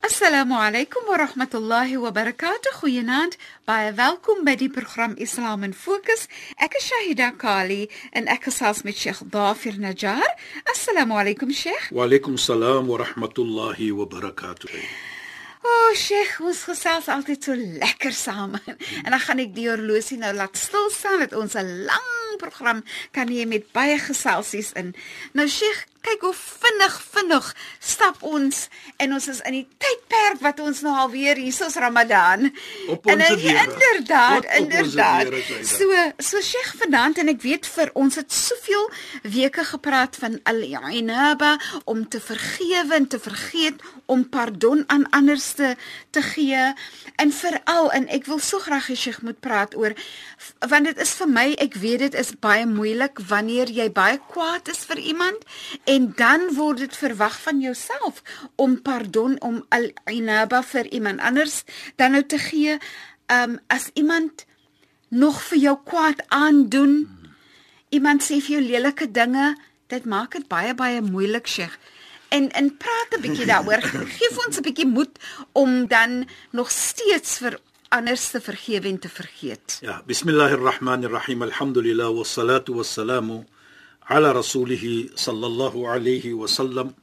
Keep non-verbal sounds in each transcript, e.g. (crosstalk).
Assalamu alaykum wa rahmatullahi wa barakatuh. Goeienaand. Baie welkom by die program Islam in Fokus. Ek is Shahida Kali en ek gesels met Sheikh Dafir Najjar. Assalamu alaykum Sheikh. Wa alaykum salaam wa rahmatullahi wa barakatuh. O, oh, Sheikh, ons gesels altyd so lekker saam. En dan gaan ek die horlosie nou laat stil staan dat ons 'n lang program kan hê met baie geselsies in. Nou Sheikh, kyk hoe vinnig vinnig stap ons en ons is in die tydperk wat ons nou alweer hier is Ramadan. Op en onze en- weer. inderdaad, Op- inderdaad. weer, Saida. So so Sheikh vanaand en ek weet vir ons het soveel weke gepraat van al-inaba om te vergewe en te vergeet om pardon aan anders te, te gee en veral en ek wil so graag hê Sheikh moet praat oor want dit is vir my ek weet dit is baie moeilik wanneer jy baie kwaad is vir iemand en dan word dit verwag van jouself om pardon om al-inaba vir iemand anders dan nou te gee um, as iemand nog vir jou kwaad aandoen. Iemand sê vir jou lelike dinge dit maak dit baie baie moeilik Sheikh. En en praat 'n bietjie daaroor. (laughs) Gee ons 'n bietjie moed om dan nog steeds vir anders te vergewe en te vergeet. Ja, bismillahirrahmanirrahim. Alhamdulillah wassalatu wassalamu wa sallam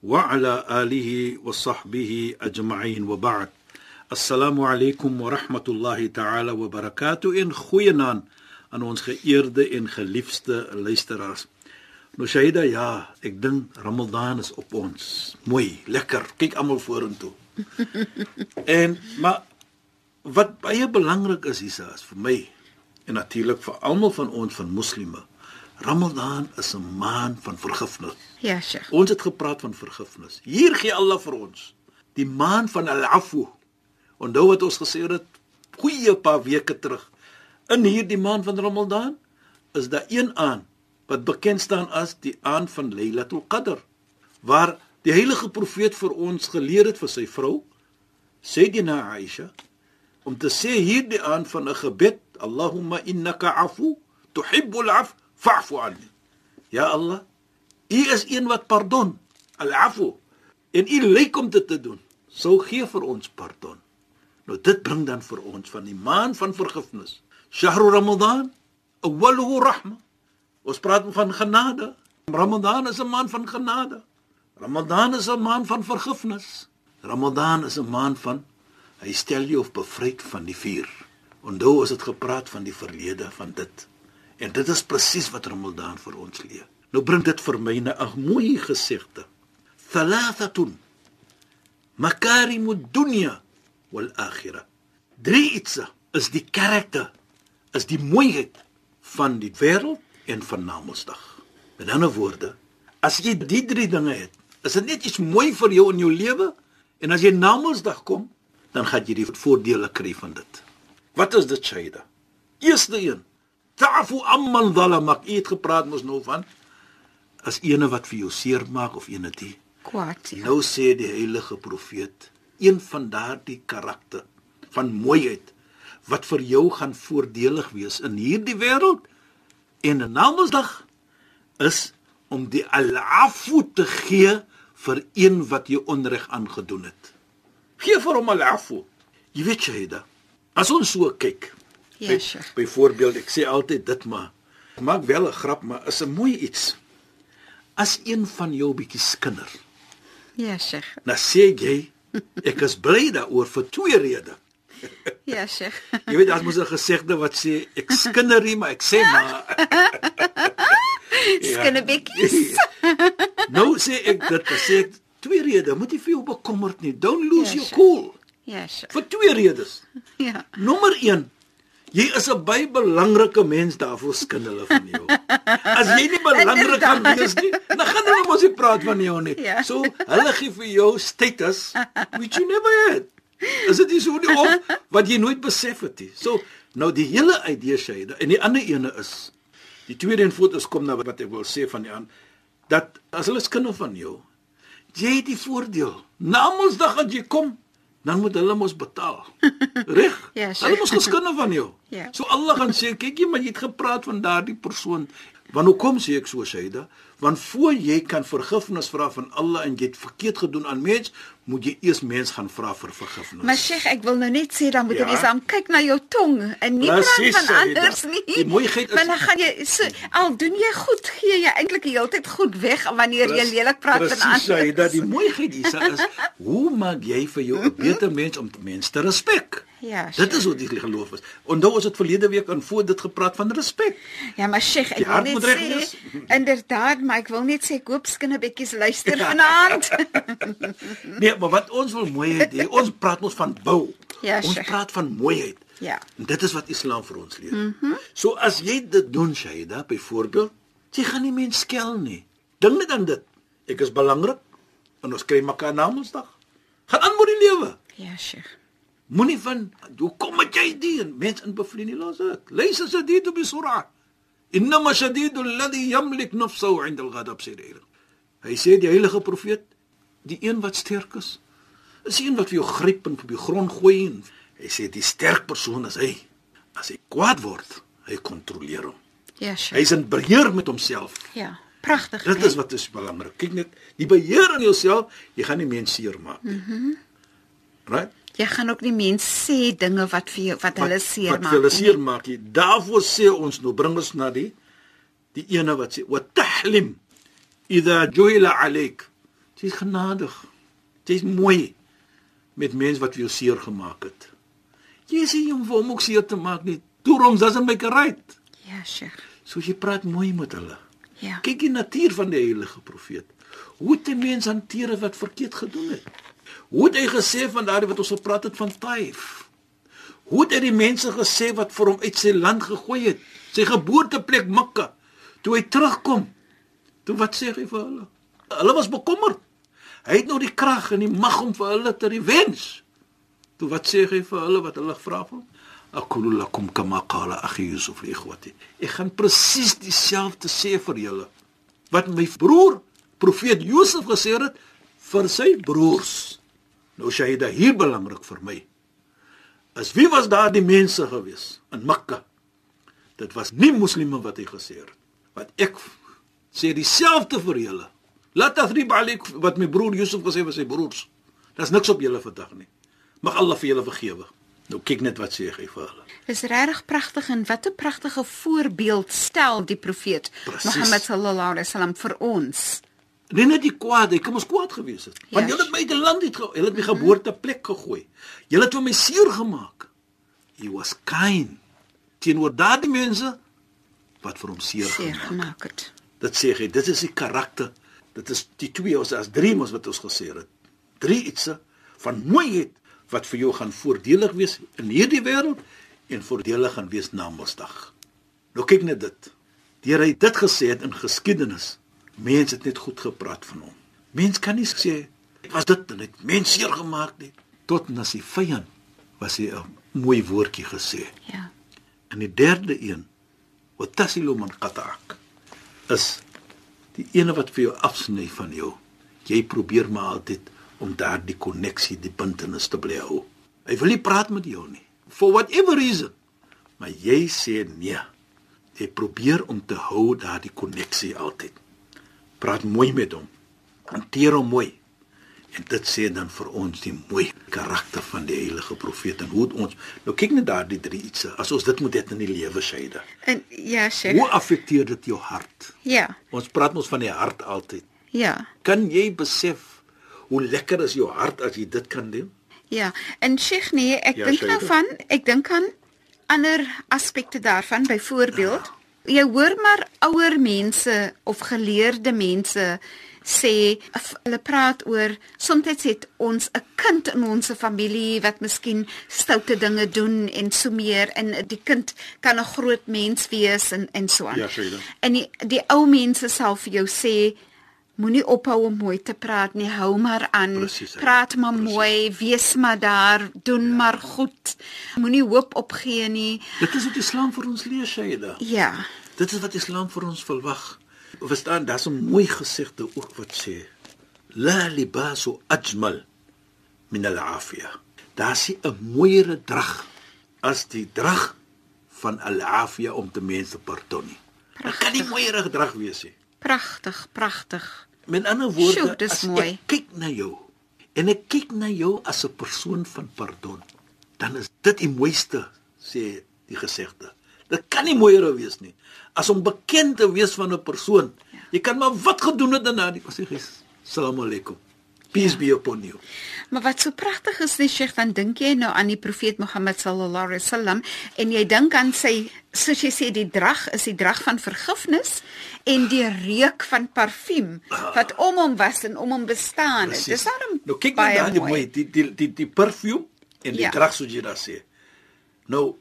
wa ala alihi wa sahbihi ajma'in wa ba'd. Assalamu alaykum wa rahmatullahi ta'ala wa barakatuh in goeienaand aan ons geëerde en geliefde luisteraars. Nou Shaida, ja, ek dink Ramadan is op ons. Mooi, lekker. Kyk almal vorentoe. (laughs) en maar wat baie belangrik is hier is vir my en natuurlik vir almal van ons van moslime. Ramadan is 'n maand van vergifnis. ja Sheikh Ons het gepraat van vergifnis. Hier gee Allah vir ons die maand van al-afu. Onthou wat ons gesê het goeie paar weke terug. In hierdie maand van Ramadan is daar een aan wat bekend staan as die aan van Lailatul Qadr waar die heilige profeet vir ons geleer het vir sy vrou Sayyidina Aisha om te sê hierdie aan van 'n gebed Allahumma innaka afu tuhibbul af fa'fu anni Ja Allah U is een wat pardon. Al-afu. En U lyk om dit te doen. Sou gee vir ons pardon. Nou dit bring dan vir ons van die maand van vergifnis. Shahru Ramadan awwaluhu rahma. Ons praat van genade. Ramadan is 'n maand van genade. Ramadan is 'n maand van vergifnis. Ramadan is 'n maand van hy stel jou of bevryd van die vuur. Onthou ons het gepraat van die verlede van dit en dit is presies wat Ramadan vir ons leer. Nou bring dit vir my 'n mooi gesegde thalathatun makarimud dunya wal akhirah. Drie iets is die karakter is die mooiheid van die wêreld en van Namedsdag met ander woorde as jy die drie dinge het is dit net iets mooi vir jou in jou lewe? En as jy Namedsdag kom dan gaan jy die voordele kry van dit. Wat is dit Shaida? Eerste een ta'fu amman zalamak jy het gepraat mos nou van as ene wat vir jou seermaak of ene die kwaad ja. Nou sê die heilige profeet, een van daardie karakter van mooiheid wat vir jou gaan voordelig wees in hierdie wêreld en in Namedsdag is om die al-afu te gee vir een wat jou onreg aangedoen het. Gee vir hom al-afu. Jy weet Shahida, as ons so kyk. Ja, by- Sheikh. Byvoorbeeld, ek sê altyd dit maar ek maak wel 'n grap, maar is 'n mooi iets. As een van jou bietjie skinder ja Sheikh Nou sê jy ek is bly daaroor vir twee redes. (laughs) ja Sheikh Jy weet as mos 'n gesegde wat sê ek skinder nie, maar ek sê maar (laughs) skinnebekkies (laughs) nou sê ek dit, sê ek twee redes, moet jy vir jou bekommerd nie. Don't lose Ja, your sure. cool. Ja, Sheikh. Vir twee redes. Ja. Nommer 1. Jy is 'n baie belangrike mens daarvoor skin hulle van jou. As jy nie (laughs) belangrik kan wees nie, dan gaan hulle mos nie praat van jou nie. Ja. So, hulle gee vir jou status which you never had. Is dit nie so nie of wat jy nooit besef het nie. So, nou die hele idee sê en die ander ene is die tweede en fotos kom nou wat ek wil sê van die aan dat as hulle skinder van jou jy het die voordeel. Na Mondsdag as jy kom, dan moet hulle mos betaal. (laughs) Reg? Ja, sure. Hulle mos geskinder van jou. Ja. So Allah gaan sê, kyk jy, maar jy het gepraat van daardie persoon. Want hoekom sê ek so Shaida? Want voor jy kan vergifnis vra van Allah en jy het verkeerd gedoen aan mens, moet jy eers mens gaan vra vir vergifnis. Maar Sheikh, ek wil nou net sê dan moet Ja. jy saam kyk na jou tong en nie praat van Saida. anders nie. Die mooiheid is- Want dan gaan jy so al doen jy goed, gee jy eintlik die hele tyd goed weg wanneer jy lelik praat van Presies, anders. Shaida, die mooiheid hier is hoe maak jy vir jou 'n beter mens om mense te respek? Ja, Dit Sheikh. is wat die geloof is. Onthou ons het verlede week aan voor dit gepraat van respek. Ja, maar Sheikh, ek wil net sê wees. (laughs) inderdaad, maar ek wil net sê koop skinnebekkies luister Ja. vanaand. (laughs) (laughs) Nee, maar wat ons wil mooiheid hê, ons praat mos van bou. Ja, ons Sheikh. praat van mooiheid. Ja. En dit is wat Islam vir ons leer. Mm -hmm. So as jy dit doen, Shaida, byvoorbeeld, jy gaan nie mens skel nie. Dink net aan dit. Ek is belangrik en ons kry mekaar na Mondsdag. Gaan aan met die lewe. ja, Sheikh. Moenie van hoe kom het jy dit en mens in bevlien nie los dit. Laysa shadidu bi sur'a. Innama shadidu alladhi yamlik nafsahu 'inda al-ghadab sirira. Hy sê die heilige profeet, die een wat sterk is, is die een wat vir jou gryp en op die grond gooi en hy sê die sterk persoon is hy. As hy kwaad word, hy kontroleer hom. Ja, Sheikh. Hy's in beheer met homself. Ja, pragtig. Dit is wat is belangrik. Kyk net, die beheer in jouself, jy gaan nie mense seermaak nie. Mhm. Mm right? Jy gaan ook nie mense sê dinge wat vir jou wat hulle seer wat maak. hulle nie. seer maak. nie. Daarvoor sê ons nou bring ons na die die ene wat sê wa tahlim idha juila alayk. Jy's genadig. Jy's mooi met mense wat vir jou seer gemaak het. Jy sê jy hoef hom ook seer te maak nie. Toeroms doesn't make it right. Ja, Sheikh. So jy praat mooi met hulle. Ja. Kyk die natuur van die heilige profeet. Hoe het 'n mens hanteer wat verkeerd gedoen het? Hoe het hy gesê van daardie wat ons gepraat het van Taif? Hoe het hy die mense gesê wat vir hom uit sy land gegooi het, sy geboorteplek Mekka, toe hy terugkom? Toe wat sê hy vir hulle? Hulle was bekommerd. Hy het nou die krag en die mag om vir hulle te revenge. Toe wat sê hy vir hulle wat hulle gevra het? Aqulu lakum kama qala akhi Yusuf li ikhwati. Ek gaan presies dieselfde sê vir julle wat my broer profeet Josef gesê het vir sy broers. Nou Shahida hier belangrik vir my. As wie was daar die mense gewees in Mekka? Dit was nie moslime wat hy gesê het. Wat ek sê dieselfde vir julle. Laat tasrib alik wat my broer Josef gesê vir sy broers. Daar's niks op julle vandag nie. Mag Allah vir julle vergewe. Nou kyk net wat sê hy vir hulle. Dis regtig pragtig en wat 'n pragtige voorbeeld stel die profeet Presies. Mohammed sallallahu alaihi wasallam vir ons. Nee net die kwaad, ek kom ons kwaad gewees het. Want Ja. julle het my uit die land uit, ge- julle het my geboorteplek gegooi. Julle het vir my seer gemaak. He was kind teenoor daardie mense wat vir hom seer Seer gemaak. het. Dit sê hy, dit is die karakter. Dit is die twee ons as drie mos wat ons gesê het. Drie ietsie van mooiheid wat vir jou gaan voordelig wees in hierdie wêreld en voordelig gaan wees na Mondsdag. Nou kyk net dit. Deur hy dit gesê het in geskiedenis, mense het net goed gepraat van hom. Mens kan nie sê was dit en het mens seer gemaak nie. Tot na sy vyand was hy 'n mooi woordjie gesê. Ja. En die derde een, wat tasilu man qata'ak, is die ene wat vir jou afsny van jou. Jy probeer maar altyd om daardie koneksie, die bintenis te bly hou. Hy wil nie praat met jou nie. For whatever reason. Maar jy sê nee. Jy probeer om te hou daardie koneksie altyd. Praat mooi met hom. Hanteer hom mooi. En dit sê dan vir ons die mooi karakter van die heilige profeet en hoe het ons nou kyk net daardie drie ietsie as ons dit moet hê in die lewe Shaida. En ja, Sheikh. Hoe affekteer dit jou hart? Ja. Ons praat mos van die hart altyd. Ja. Kan jy besef hoe lekker is jou hart as jy dit kan doen? Ja, en Sheikh nee, ek Ja, dink nou van, ek dink aan ander aspekte daarvan, byvoorbeeld, jy hoor maar ouer mense of geleerde mense sê hulle praat oor soms het ons 'n kind in ons familie wat miskien stoute dinge doen en so meer en die kind kan 'n groot mens wees en en so aan. Ja, Shaida. En die, die ou mense sal vir jou sê moenie ophou om mooi te praat nie, hou maar aan. Shaida. praat maar Presies. mooi, wees maar daar, doen maar goed. Moenie hoop opgee nie. Dit is wat Islam vir ons leer, Shaida. Ja. Dit is wat Islam vir ons verwag. Verstaan, daar's 'n mooi gesegde ook wat sê: La libasu ajmal min al-afiya. Daar's 'n mooiere drag as die drag van al-afiya om te mense pardon nie. Dit kan nie mooiere drag wees nie. Pragtig, pragtig. Met ander woorde, Sjoe, as mooi. ek kyk na jou en ek kyk na jou as 'n persoon van pardon, dan is dit die mooiste, sê die gesegde. Dit kan nie mooier wees nie. As om bekend te wees van 'n persoon. Jy kan maar wat gedoen het daarna, die sê gys. Assalamu alaykum. Peace be upon you. Maar wat so pragtig is, nee Sheikh, dan dink jy nou aan die profeet Mohammed sallallahu alaihi wasallam en jy dink aan sy soos jy sê die drag is die drag van vergifnis en die reuk van parfuum wat om hom was en om hom bestaan het. Dis daarom Nou kyk net baie daar die mooi. die die die die perfume en die Ja. drag soos jy daar sê. Nou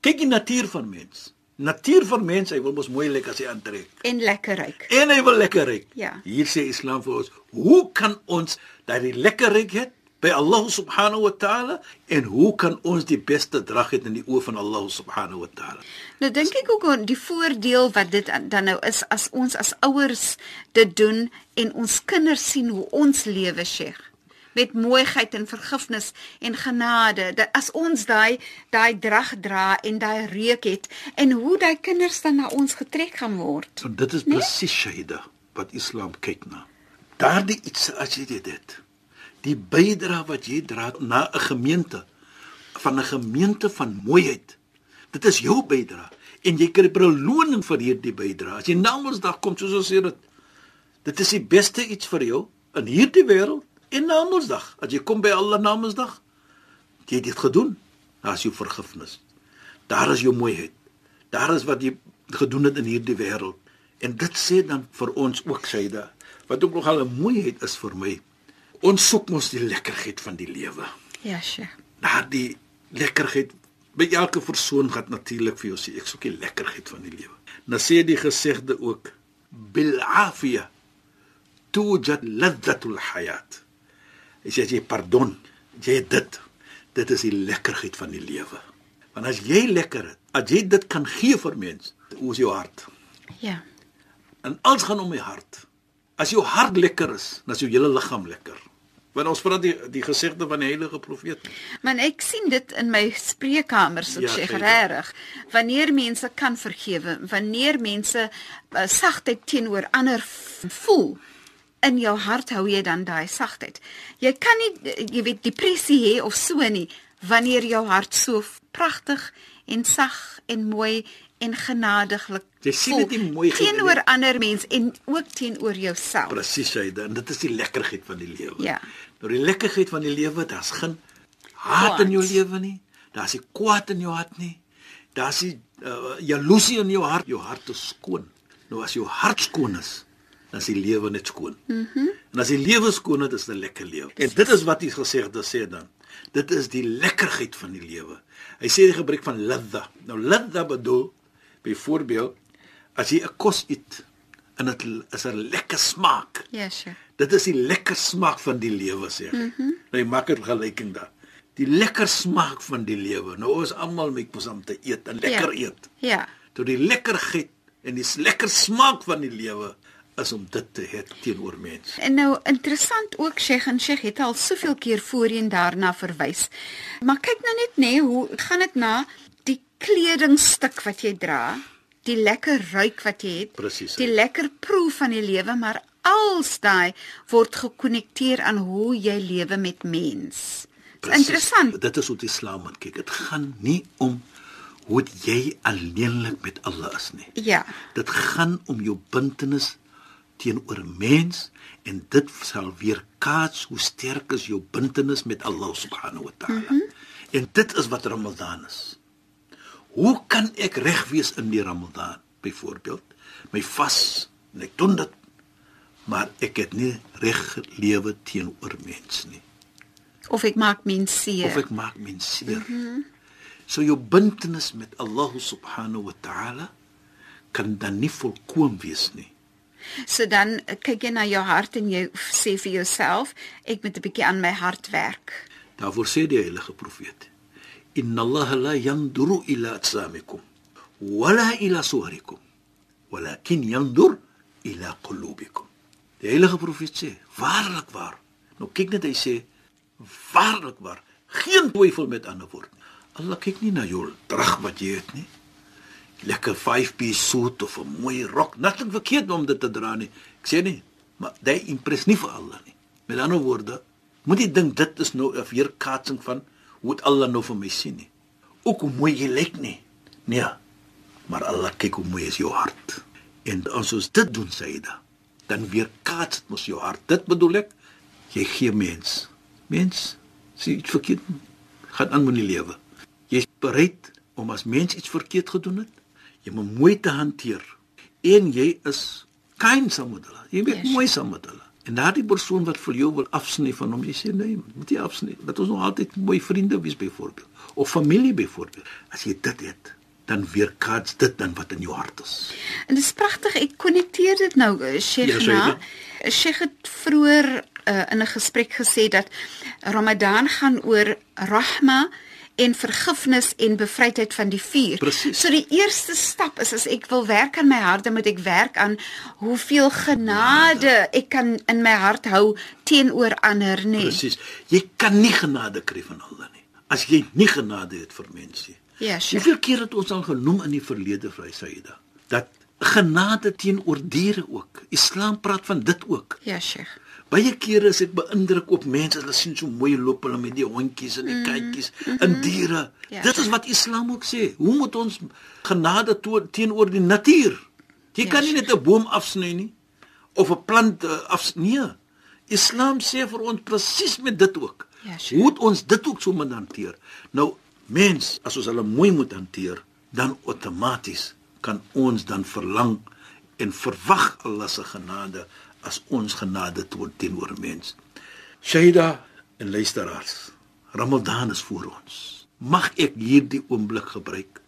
kyk die natuur van mens. Natuur van mens, hy wil mos mooi lyk as hy aantrek. En lekker ruik. En hy wil lekker ryk. Ja. Hier sê Islam vir ons, hoe kan ons daai lekker ryk hê by Allah subhanahu wa ta'ala en hoe kan ons die beste drag hê in die oë van Allah subhanahu wa ta'ala? Nou dink ek ook aan die voordeel wat dit dan nou is as ons as ouers dit doen en ons kinders sien hoe ons lewe, Sheikh met mooiheid en vergifnis en genade. Dat as ons daai daai drag dra en daai reuk het en hoe daai kinders dan na ons getrek gaan word. So dit is presies Shaida wat Islam kyk na. Daardie iets as jy dit het. Die bydra wat jy dra na 'n gemeente van 'n gemeente van mooiheid. Dit is jou bydra en jy kry beloning vir hierdie bydra. As jy na Mondsdag kom soos ons sê dit. Dit is die beste iets vir jou in hierdie wêreld en na Mondsdag. As jy kom by Allah na Mondsdag, jy het dit gedoen. Daar is jou vergifnis. Daar is jou mooiheid. Daar is wat jy gedoen het in hierdie wêreld. En dit sê dan vir ons ook Saida, wat ook nogal 'n mooiheid is vir my. Ons soek mos die lekkerheid van die lewe. Ja, Sheikh. Daardie lekkerheid by elke persoon gaan natuurlik vir jou sê ek soek die lekkerheid van die lewe. Nou sê die gesegde ook bil afiya tujad ladhatul hayat. Hy sê as jy pardon, jy het dit. Dit is die lekkerheid van die lewe. Want as jy lekker het, as jy dit kan gee vir mens, hoe is jou hart? Ja. En alles gaan om die hart. As jou hart lekker is, dan is jou hele liggaam lekker. Want ons praat die die gesegde van die heilige profeet. Maar ek sien dit in my spreekkamers op Ja, Sheikh dit. regtig. Wanneer mense kan vergewe, wanneer mense uh, sagtheid teenoor ander voel, in jou hart hou jy dan daai sagtheid. Jy kan nie jy weet depressie hê of so nie wanneer jou hart so pragtig en sag en mooi en genadiglik Jy sien dit mooi teenoor ander mense en ook teenoor jouself. Presies hy, en dit is die lekkerheid van die lewe. Ja. Nou die lekkerheid van die lewe, daar's geen haat in jou Kwaad. lewe nie. Daar's nie kwaad in jou hart nie. Daar's nie uh, jaloesie in jou hart. Jou hart is skoon. Nou as jou hart skoon is, dan is die lewe net skoon. Mhm. Mm en as die lewe skoon is, is dit 'n lekker lewe. En dit is wat hy gesegde sê dan. Dit is die lekkerheid van die lewe. Hy sê die gebruik van ladha. Nou ladha bedoel byvoorbeeld as jy 'n kos eet en dit is 'n lekker smaak. Ja, sure. Dit is die lekker smaak van die lewe sê ek. Mm -hmm. Nou jy maak 'n vergelyking daar. Die lekker smaak van die lewe. Nou ons almal met mos om te eet en lekker ja. eet. Ja. Toe die lekkerheid en die lekker smaak van die lewe is om dit te hê teenoor mense. En nou interessant ook Sheikh en Sheikh het al soveel keer voorheen daarna verwys. Maar kyk nou net nê, hoe gaan dit na die kledingstuk wat jy dra, die lekker ruik wat jy het, Presies, die lekker proe van die lewe, maar als daai word gekonnekteer aan hoe jy lewe met mens. Dis interessant. Dit is hoe die Islam moet kyk. Dit gaan nie om hoe jy alleenlik met Allah is nie. Ja. Dit gaan om jou bintenis teenoor 'n mens en dit sal weer kaats hoe sterk is jou bintenis met Allah subhanahu wa ta'ala. Mm -hmm. En dit is wat Ramadan is. Hoe kan ek reg wees in die Ramadan byvoorbeeld? My vas en ek doen dit. maar ek het nie reg gelewe teenoor mens nie Of ek maak mens seer. of ek maak mens seer. Mm -hmm. So jou bintenis met Allah subhanahu wa ta'ala kan dan nie volkoom wees nie. So dan eh, kyk jy na jou hart en jy sê vir jouself, ek moet 'n bietjie aan my hart werk. Daarvoor sê die heilige profeet: "Inna Allah la yanduru ila ajsamikum wala ila suwarikum, walakin yandur ila qulubikum." Die heilige profeet sê: "Waarlik waar." Nou kyk net hy sê: "Waarlik waar." Geen twyfel met ander woorde nie. Allah kyk nie na jou drag wat jy het nie. Lekker 5-piece suit of 'n mooi rok, niks verkeerd om dit te dra nie. Ek sê nie, maar dit impres nie vir Allah nie. Met ander woorde, moet jy dink dit is nou 'n weerkaatsing van hoe dit Allah nou vir my sien nie. Ook hoe mooi jy lyk nie. Nee. Maar Allah kyk hoe mooi is jou hart. En as ons dit doen, Saida, dan weerkaats dit mos jou hart. Dit bedoel ek, jy gee mens. Mens, sien iets verkeerd, gaan aan met die lewe. Jy's bereid om as mens iets verkeerd gedoen het, jy moet mooi te hanteer. En jy is kind saam met hulle. Jy moet Yes. mooi saam met hulle. En daardie persoon wat vir jou wil afsny van hom, jy sê nee, moet jy afsny. Dat ons nog altyd mooi vriende wees byvoorbeeld of familie byvoorbeeld. As jy dit het, dan weerkaats dit dan wat in jou hart is. En dit is pragtig. Ek konnekteer dit nou, eh, Sheikh Ja. Sheikh het vroeër uh, in 'n gesprek gesê dat Ramadan gaan oor rahma en vergifnis en bevrydheid van die vuur. Presies. So die eerste stap is as ek wil werk aan my hart, moet ek werk aan hoeveel genade ek kan in my hart hou teenoor ander, nê. Nee. Presies. Jy kan nie genade kry van Allah nie as jy nie genade het vir mense nie. Ja, Sheikh. Hoeveel keer het ons al genoem in die verlede vry Saida dat genade teenoor diere ook. Islam praat van dit ook. Ja, Sheikh. Baie kere is ek beïndruk op mense, hulle sien so mooi loop hulle met die hondjies en die katjies en diere. Ja, Dit is wat Islam ook sê. Hoe moet ons genade toon teenoor die natuur? Jy Ja, kan nie net 'n boom afsny nie of 'n plant uh, afsny. Nee. Islam sê vir ons presies met dit ook. Ja, sure. Moet ons dit ook so moet hanteer? Nou, mens, as ons hulle mooi moet hanteer, dan outomaties kan ons dan verlang en verwag Allah se genade as ons genade toon teenoor mens. Shaida en luisteraars, Ramadan is voor ons. Mag ek hierdie oomblik gebruik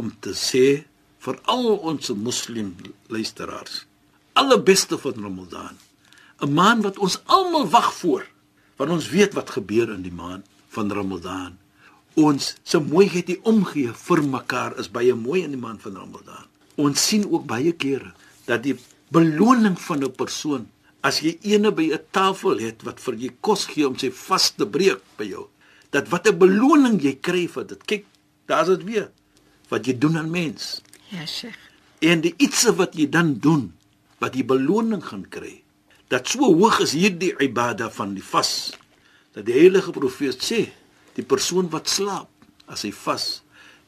om te sê vir al ons moslim luisteraars, alle beste van Ramadan. 'n Maand wat ons almal wag voor, want ons weet wat gebeur in die maand van Ramadan. Ons se mooiheid die omgee vir mekaar is baie mooi in die maand van Ramadan. Ons sien ook baie kere dat die beloning van 'n persoon as jy ene by 'n tafel het wat vir jy kos gee om sy vas te breek by jou, dat wat 'n beloning jy kry vir dit. Kyk, daar's dit weer. Wat jy doen aan mens. Ja, Sheikh. En die ietsie wat jy dan doen wat jy beloning gaan kry. Dat so hoog is hierdie ibada van die vas. Dat die heilige profeet sê, die persoon wat slaap as hy vas,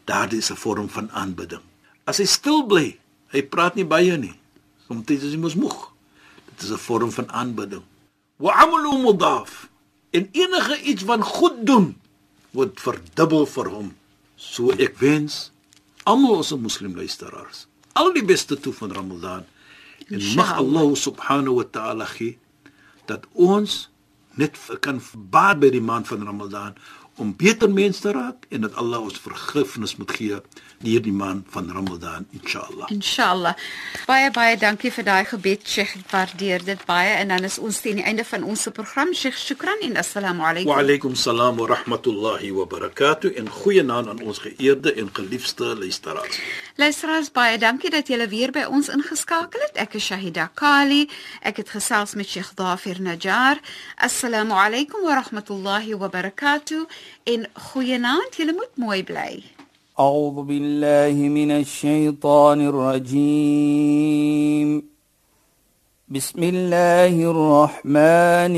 daardie is 'n vorm van aanbidding. As hy stil bly, hy praat nie baie nie. Soms is hy mos moeg. Dit is 'n vorm van aanbidding. Wa amalu mudaf. En enige iets wat goed doen word verdubbel vir hom. So ek wens almal ons moslimluisteraars al die beste toe van Ramadan. En mag. Allah subhanahu wa ta'ala gee dat ons net kan baat by die maand van Ramadan om beter mense te raak en dat Allah ons vergifnis moet gee deur die maand van Ramadan inshallah. Inshallah. Baie baie dankie vir daai gebed, Sheikh. Ek waardeer dit baie en dan is ons teen die einde van ons program. Sheikh, shukran en assalamu alaykum. Wa alaykum salaam wa rahmatullahi wa barakatuh en goeienaand aan ons geëerde en geliefde luisteraars. Luisteraars, baie dankie dat julle weer by ons ingeskakel het. Ek is Shahida Kali. Ek het gesels met Sheikh Dafir Najjar. Assalamu alaykum wa rahmatullahi wa barakatuh en goeienaand. Julle moet mooi bly. أعوذ بالله من الشيطان الرجيم بسم الله الرحمن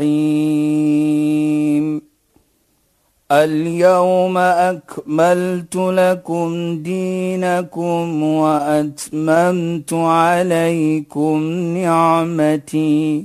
الرحيم اليوم أكملت لكم دينكم وأتممت عليكم نعمتي